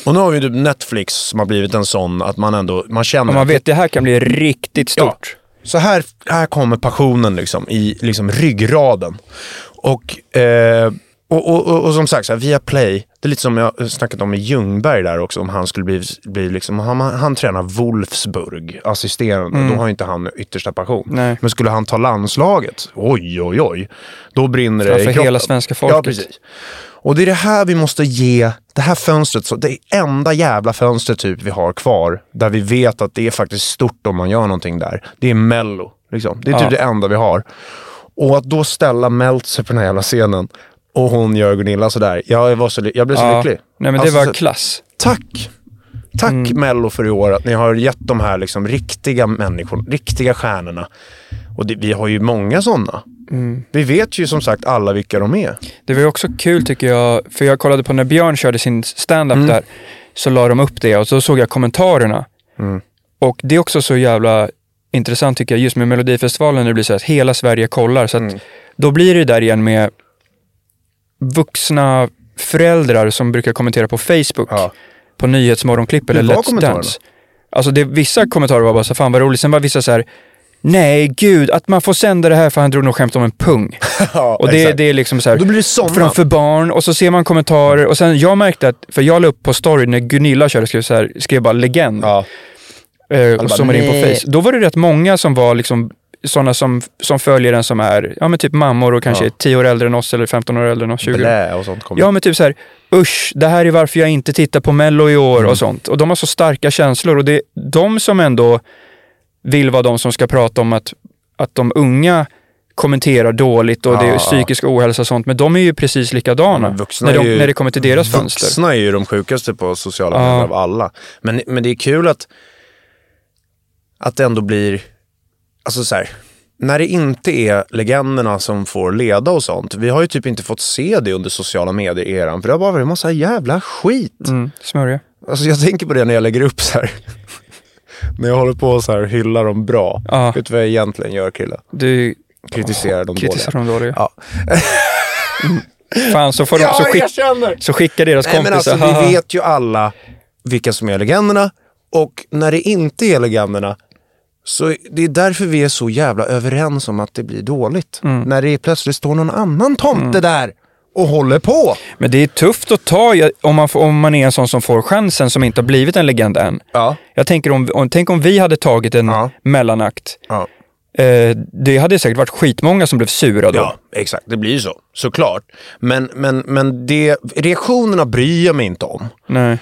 Och nu har vi typ Netflix som har blivit en sån att man ändå, man känner man vet det här kan bli riktigt stort. så här, här kommer passionen liksom, i liksom ryggraden. Och, eh, och, och, och, och som sagt, så här, via Play, det är lite som jag snackat om med Ljungberg där också, om han skulle bli, bli liksom, han, han tränar Wolfsburg, assisterande, då har inte han yttersta passion. Mm. Nej. Men skulle han ta landslaget, oj oj oj, då brinner det i Framför kroppen. hela svenska folket. Ja, precis. Och det är det här vi måste ge, det här fönstret, så det enda jävla fönstret typ vi har kvar, där vi vet att det är faktiskt stort om man gör någonting där. Det är Mello. Liksom. Det är typ Ja. det enda vi har. Och att då ställa Meltzer på den här jävla scenen och hon gör Gunilla sådär. Jag, var så, jag blev så lycklig. Nej men det Alltså, var så- klass. Tack! Tack Mm. Mello för i år att ni har gett de här liksom riktiga människorna, riktiga stjärnorna. Och det, vi har ju många sådana. Mm. Vi vet ju som sagt alla vilka de är. Det var ju också kul tycker jag, för jag kollade på när Björn körde sin stand-up Mm. där, så la de upp det och så såg jag kommentarerna. Mm. Och det är också så jävla intressant tycker jag, just med Melodifestivalen det blir så att hela Sverige kollar. Så att Mm. då blir det där igen med vuxna föräldrar som brukar kommentera på Facebook, Ja. på Nyhetsmorgonklipp eller Let's? Dance. Alltså det, vissa kommentarer var bara så fan vad roligt, sen var vissa så här Nej, gud, att man får sända det här för han drog nog skämt om en pung. Ja, Och det, det är liksom så här, Då blir det såna. framför barn och så ser man kommentarer och sen jag märkte att, för jag la upp på story när Gunilla körde, skrev, så här, skrev bara legend Ja. eh, och zoomade in på face. Då var det rätt många som var liksom sådana som, som följer en som är, ja men typ mammor och kanske Ja. är 10 år äldre än oss eller 15 år äldre än oss, 20 år. Blä och sånt kommer. Ja men typ så här, usch, det här är varför jag inte tittar på mello i år Mm. och sånt. Och de har så starka känslor och det är de som ändå vill vara de som ska prata om att, att de unga kommenterar dåligt och det är Ja. psykisk ohälsa och sånt. Men de är ju precis likadana vuxna när, är de, ju- när det kommer till deras fönster. Vuxna är ju de sjukaste på sociala Ja. medier av alla. Men, men det är kul att, att det ändå blir, alltså så här, när det inte är legenderna som får leda och sånt. Vi har ju typ inte fått se det under sociala medier-eran, för det har bara varit en massa jävla skit. Mm, smörja. Alltså jag tänker på det när jag lägger upp så här. när jag håller på så här hyllar dem bra. Ja. Vet du vad jag egentligen gör Krille? Du Kritiserar dem kritiserar dåliga. dem dåliga. Ja. Fan, så, får de, så, skick, så skickar deras Nej, men kompisar. alltså, haha. vi vet ju alla vilka som är legenderna och när det inte är legenderna så det är därför vi är så jävla överens om att det blir dåligt. Mm. När det plötsligt står någon annan tomte där och håller på. Men det är tufft att ta om man, om man är en sån som får chansen som inte har blivit en legend än. Ja. Jag tänker om, om, tänk om vi hade tagit en Ja. mellanakt. Ja. Eh, det hade säkert varit skitmånga som blev sura då. Ja, exakt. Det blir ju så. Såklart. Men, men, men det, reaktionerna bryr jag mig inte om. Nej.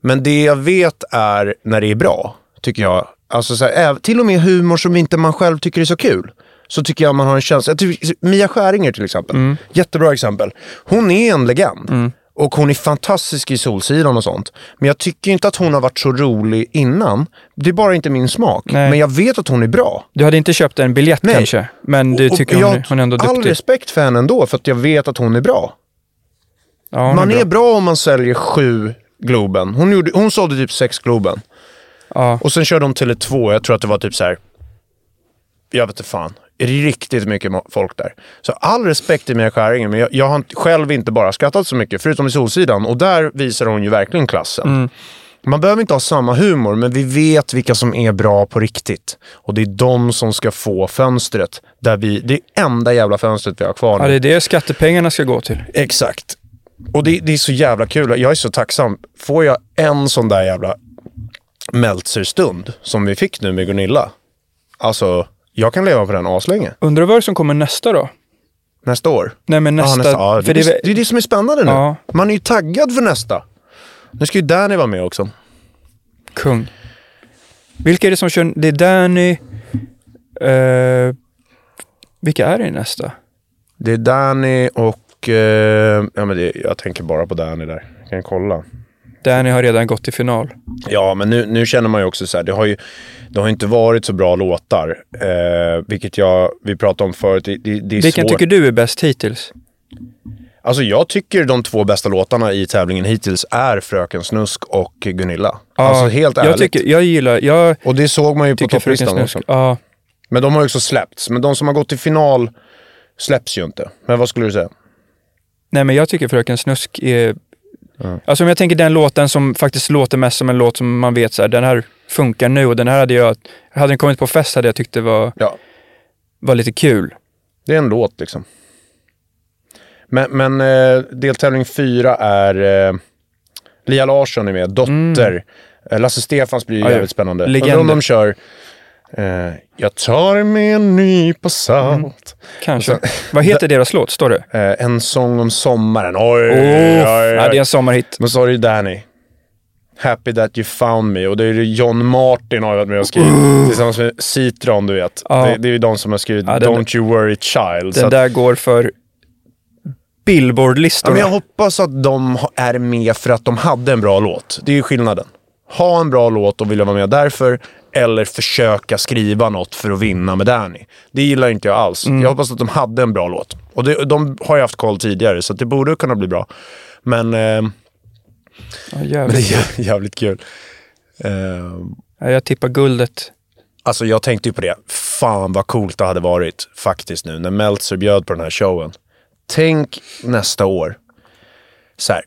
Men det jag vet är när det är bra, tycker jag. Alltså så här, till och med humor som inte man själv tycker är så kul. Så tycker jag man har en känsla. Tycker- Mia Skäringer till exempel. Jättebra exempel. Hon är en legend. Och hon är fantastisk i Solsidan och sånt. Men jag tycker inte att hon har varit så rolig innan. Det är bara inte min smak. Nej. Men jag vet att hon är bra. Du hade inte köpt en biljett Nej. kanske, men du Och- tycker och hon, jag hon är ändå All duktig. respekt för henne ändå, för att jag vet att hon är bra. Ja, hon man är är bra. bra om man säljer sju Globen. Hon, gjorde, hon sålde typ sex Globen. Ja. Och sen körde de Tele2, jag tror att det var typ så här. Jag vet inte fan. Riktigt mycket folk där. Så all respekt till Mia Skäringer, men jag, jag har själv inte bara skrattat så mycket, förutom i Solsidan. Och där visar hon ju verkligen klassen. Man behöver inte ha samma humor, men vi vet vilka som är bra på riktigt. Och det är de som ska få fönstret. Där vi, det är enda jävla fönstret vi har kvar nu. Ja, det är det skattepengarna ska gå till. Exakt. Och det, det är så jävla kul. Jag är så tacksam. Får jag en sån där jävla Meltzer-stund som vi fick nu med Gunilla. Alltså, jag kan leva på den aslänge. Undrar vad som kommer nästa då? Nästa år. Nej men Ja, nästa... nästa ja, det, för är, det, det är det som är spännande nu. Ja. Man är ju taggad för nästa. Nu ska ju Danny vara med också. Kung. Vilka är det som kör? Det är Danny. Eh, vilka är det i nästa? Det är Danny och... Eh, ja, men det, jag tänker bara på Danny där. Jag kan kolla. Danny har redan gått till final. Ja, men nu, nu känner man ju också så här, det har ju det har inte varit så bra låtar. Eh, vilket jag, vi pratade om förut, det, det, det är Vilken svårt. tycker du är bäst hittills? Alltså jag tycker de två bästa låtarna i tävlingen hittills är Fröken Snusk och Gunilla. alltså helt ärligt. jag, tycker, jag gillar, jag och det såg man ju på topplistan också. Ja, Men de har ju också släppts. Men de som har gått till final släpps ju inte. Men vad skulle du säga? nej men jag tycker Fröken Snusk är... Alltså om jag tänker den låten som faktiskt låter mest som en låt som man vet så här, den här funkar nu och den här hade jag, hade den kommit på fest hade jag tyckt det var, Ja, var lite kul. det är en låt liksom. Men, men eh, deltävling fyra är eh, Lia Larsson är med, Dotter. Eh, Lasse Stefans blir ju Mm. Ja. jävligt spännande. Legender. Undrar om de kör eh, Jag tar med en nypa salt. Kanske. Vad heter deras låt? Står det? Eh, en sång om sommaren. Oj, Oh, oj, ja, det är oj. en sommarhit. Men så har du Danny. Happy that you found me. Och det är ju John Martin har varit med och skrivit. Tillsammans med Citron, du vet. Ja. Det, det är ju de som har skrivit Ja, den- Don't you worry child. Den att, där går för ja, Billboard-listorna. men jag hoppas att de är med för att de hade en bra låt. Det är ju skillnaden. Ha en bra låt och vilja vara med därför. Eller försöka skriva något för att vinna med Danny. Det gillar inte jag alls. Mm. Jag hoppas att de hade en bra låt. Och det, de har ju haft koll tidigare, så det borde kunna bli bra. Men, eh, Ja, men det är jä- jävligt kul. Eh, Ja, jag tippar guldet. Alltså jag tänkte ju på det. Fan vad coolt det hade varit faktiskt nu när Meltzer bjöd på den här showen. Tänk nästa år. Så här.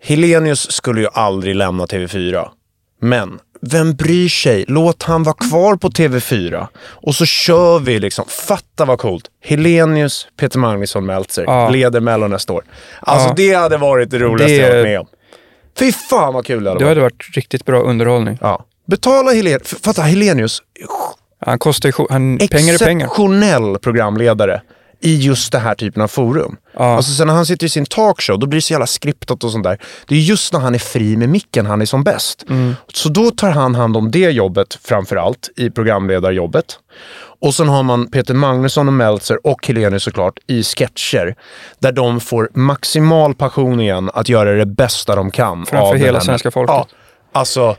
Helenius skulle ju aldrig lämna TV4. Men vem bryr sig? Låt han vara kvar på TV4. Och så kör vi liksom. Fatta vad coolt. Helenius, Peter Magnusson, Meltzer Ja. leder Mello nästa år. Alltså Ja. det hade varit det roligaste Det- jag varit med om. Fy fan vad kul det hade Det varit. hade varit riktigt bra underhållning. Ja. Betala Helenius. Fatta Helenius. Han kostar ju... Han, pengar är pengar. exceptionell programledare i just det här typen av forum. Ja. Alltså sen när han sitter i sin talkshow, då blir det så jävla skriptat och sånt där. Det är just när han är fri med micken han är som bäst. Mm. Så då tar han hand om det jobbet framför allt, i programledarjobbet. Och sen har man Peter Magnusson och Meltzer och Helenius såklart i sketcher. Där de får maximal passion igen att göra det bästa de kan. Framför den hela här- svenska folket. Ja, alltså,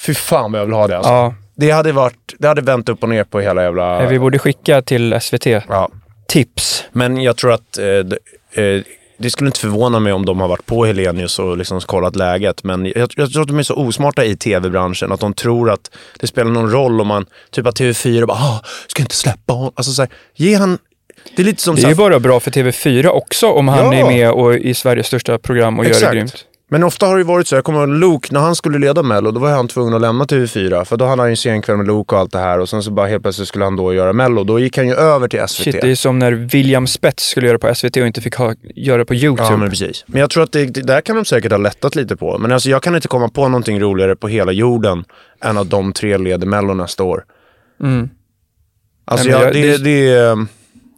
fy fan vad jag vill ha det alltså. Ja. Det hade varit, det hade vänt upp och ner på hela jävla... Vi borde skicka till SVT Ja. Tips. Men jag tror att eh, eh, det skulle inte förvåna mig om de har varit på Helenius och liksom kollat läget. Men jag, jag tror att de är så osmarta i tv-branschen att de tror att det spelar någon roll om man, typ att TV4 bara, ah, ska inte släppa honom. Alltså så här, ge han, det är lite som Det är ju bara bra för TV4 också om han Ja. är med och i Sveriges största program och gör det grymt. Men ofta har det ju varit så, jag kommer ihåg Luke, när han skulle leda Mello, då var han tvungen att lämna TV4. För då hade han ju en sen kväll med Luke och allt det här och sen så bara helt plötsligt skulle han då göra Mello. Då gick han ju över till SVT. Shit, det är som när William Spets skulle göra på SVT och inte fick ha, göra det på YouTube. Ja, men precis. Men jag tror att det, det där kan de säkert ha lättat lite på. Men alltså, jag kan inte komma på någonting roligare på hela jorden än att de tre leder Mello nästa år. Mm. Alltså, Nej, jag, jag- det, det,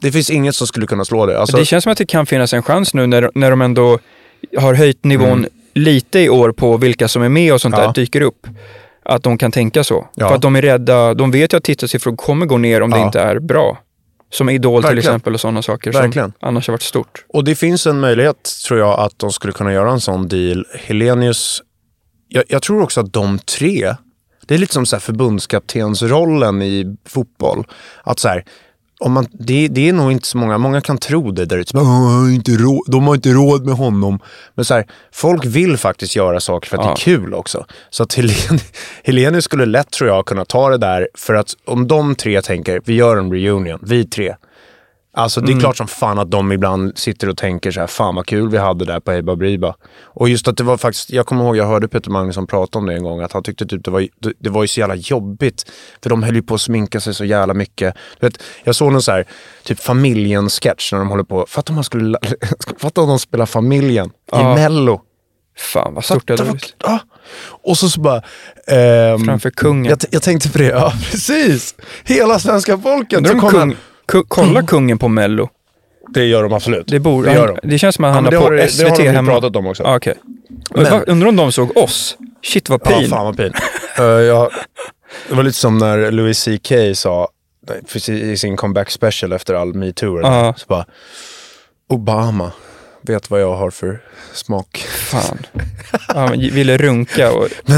det, finns inget som skulle kunna slå det. Alltså, det känns som att det kan finnas en chans nu när, när de ändå har höjt nivån lite i år på vilka som är med och sånt. Ja. där dyker upp. Att de kan tänka så. Ja. För att de är rädda, de vet ju att tittarsiffror kommer gå ner om det Ja. inte är bra. Som Idol till Verkligen. exempel och sådana saker Verkligen. som annars har varit stort. Och det finns en möjlighet, tror jag, att de skulle kunna göra en sån deal. Helenius, jag, jag tror också att de tre, det är lite som så här förbundskaptensrollen i fotboll. Att så här, om man, det, det är nog inte så många, många kan tro det där ute. Så bara, "Åh, har inte råd, De har inte råd med honom. Men så här, folk vill faktiskt göra saker för att Ja. det är kul också. Så att Helen, Helenius skulle lätt, tror jag, kunna ta det där. För att om de tre tänker, vi gör en reunion, vi tre. Alltså det är klart som fan att de ibland sitter och tänker så här, fan vad kul vi hade där på Ebba Briba. Och just att det var faktiskt, jag kommer ihåg, jag hörde Peter Magnusson prata om det en gång, att han tyckte typ det var, det, var ju så jävla jobbigt. För de höll ju på att sminka sig så jävla mycket. Du vet, jag såg någon så här, typ familjen-sketch när de håller på, fatta om man skulle, fatta om de spelar familjen Ja. i mello. Fan vad stort det hade ja. Och så så bara... ehm, Framför kungen. jag, jag tänkte på det, ja precis. Hela svenska folket. Undrar om kung, ku- kolla kungen på mello. Det gör de absolut. Det, bor, det gör de. det känns som att Ja, han men har på har SVT det har de hemma. pratat om också. Ah, Okej. Men- Undrar om de såg oss? Shit vad Ja, pin. fan vad pin. Eh, jag, det var lite som när Louis CK sa i sin comeback special efter all metoo. Ja. Så bara, Obama vet vad jag har för smak. Fan. Ja, men ville runka och...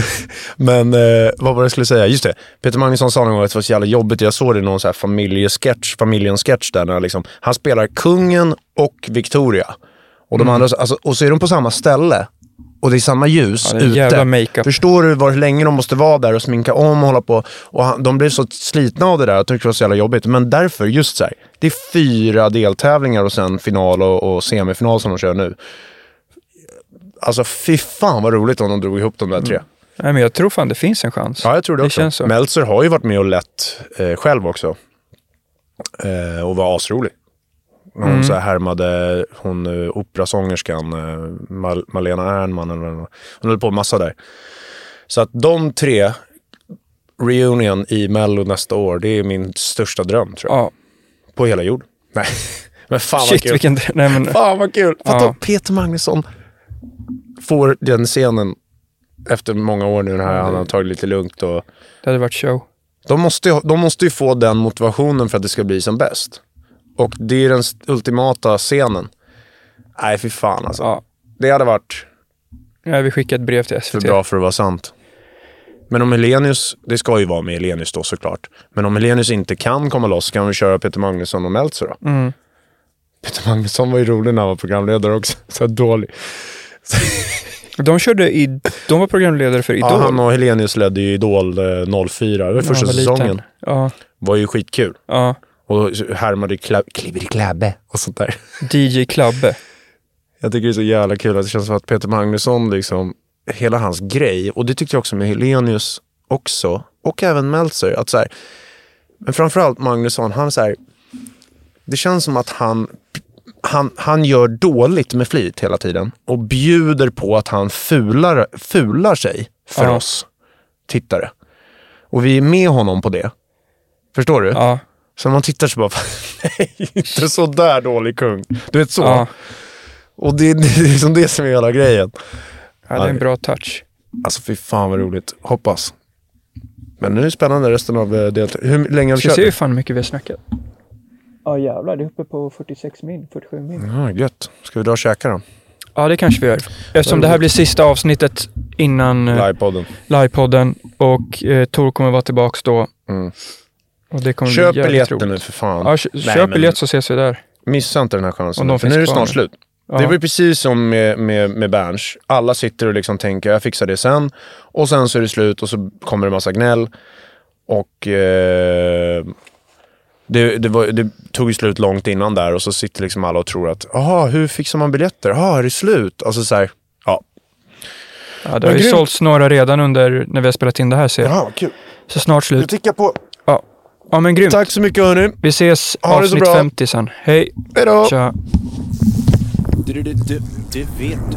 Men eh, vad var det jag skulle säga? Just det, Peter Magnusson sa någon gång att det var så jävla jobbigt. Jag såg det i någon så här familjesketch, familjen-sketch där när liksom, han spelar kungen och Victoria. Och, Mm. de andra, alltså, och så är de på samma ställe. Och det är samma ljus Ja, är ute. Förstår du hur länge de måste vara där och sminka om och hålla på? Och han, de blev så slitna av det där. Jag tyckte det var så jävla jobbigt. Men därför, just så här, det är fyra deltävlingar och sen final och, och semifinal som de kör nu. Alltså fy fan vad roligt om de drog ihop de där tre. Nej, men jag tror fan det finns en chans. Ja, jag tror det, Det också. så. Meltzer har ju varit med och lett eh, själv också. Eh, och var asrolig. Hon Mm. så här härmade hon uh, operasångerskan eh, Mal- Malena Ernman. Eller, vad hon höll på massa där. Så att de tre, reunion i Mello nästa år, det är min största dröm tror jag. Ja. På hela jorden. Nej, men fan vad Shit kul. vilken... Nej, men, Fan vad kul! Fatta Ja. Peter Magnusson får den scenen efter många år nu när han har tagit lite lugnt och det hade varit show. de måste, ju- de måste ju få den motivationen för att det ska bli som bäst. Och det är den st- ultimata scenen. Nej, fy fan alltså. Ja. Det hade varit Ja, vi skickar ett brev till för SVT. bra för att vara sant. Men om Helenius, det ska ju vara med Helenius då såklart. Men om Helenius inte kan komma loss kan vi köra Peter Magnusson och Meltzer då. Mm. Peter Magnusson var ju rolig när han var programledare också. Så dålig. De körde i... De var programledare för Idol. Ja, han och Helenius ledde ju Idol eh, 04. Det var första liten. säsongen. Ja. var ju skitkul. ja. Och härmade kla- Kliver i kläbbe och sånt där. DJ Klabbe. Jag tycker det är så jävla kul att det känns som att Peter Magnusson, liksom, hela hans grej, och det tyckte jag också med Helenius också, och även Meltzer, att så här, men framförallt Magnusson, han så här, det känns som att han, han, han gör dåligt med flit hela tiden och bjuder på att han fular, fular sig för Ja. oss tittare. Och vi är med honom på det. Förstår du? Ja. Så när man tittar så bara, nej, inte så där dålig kung. Du vet så. Ja. Och det, det är liksom det som är hela grejen. ja, det är en bra touch. Alltså fy fan vad roligt. Hoppas. Men nu är det spännande resten av eh, deltagandet. Hur länge har vi Ska se hur kört? fan mycket vi har snackat. Ja jävlar, det är uppe på 46 min, 47 min. Ja, gött. Ska vi dra och käka då? Ja, det kanske vi gör. Eftersom det här blir sista avsnittet innan eh, Livepodden. livepodden och eh, Tor kommer vara tillbaks då. Mm. Och det kommer Köp bli jävligt biljetten roligt. nu för fan. Ja, kö- Nej, köp men biljett så ses vi där. Missa inte den här chansen. Om de nu, för finns nu är det kvar snart slut. Ja. Det var ju precis som med, med, med Berns. Alla sitter och liksom tänker, jag fixar det sen. Och sen så är det slut och så kommer det massa gnäll. Och eh, det, det, var, det tog ju slut långt innan där och så sitter liksom alla och tror att, jaha, hur fixar man biljetter? Jaha, är det slut? Alltså så här, ja. Ja, det har ju grymt. sålts några redan under när vi har spelat in det här ser jag. Jaha, kul. Så snart Du slut. tickar på. Ja, ja men grymt. Tack så mycket hörni. Vi ses Ha det så avsnitt bra. 50 sen. Hej. Hej då. Tja. Det, det, det, det vet du.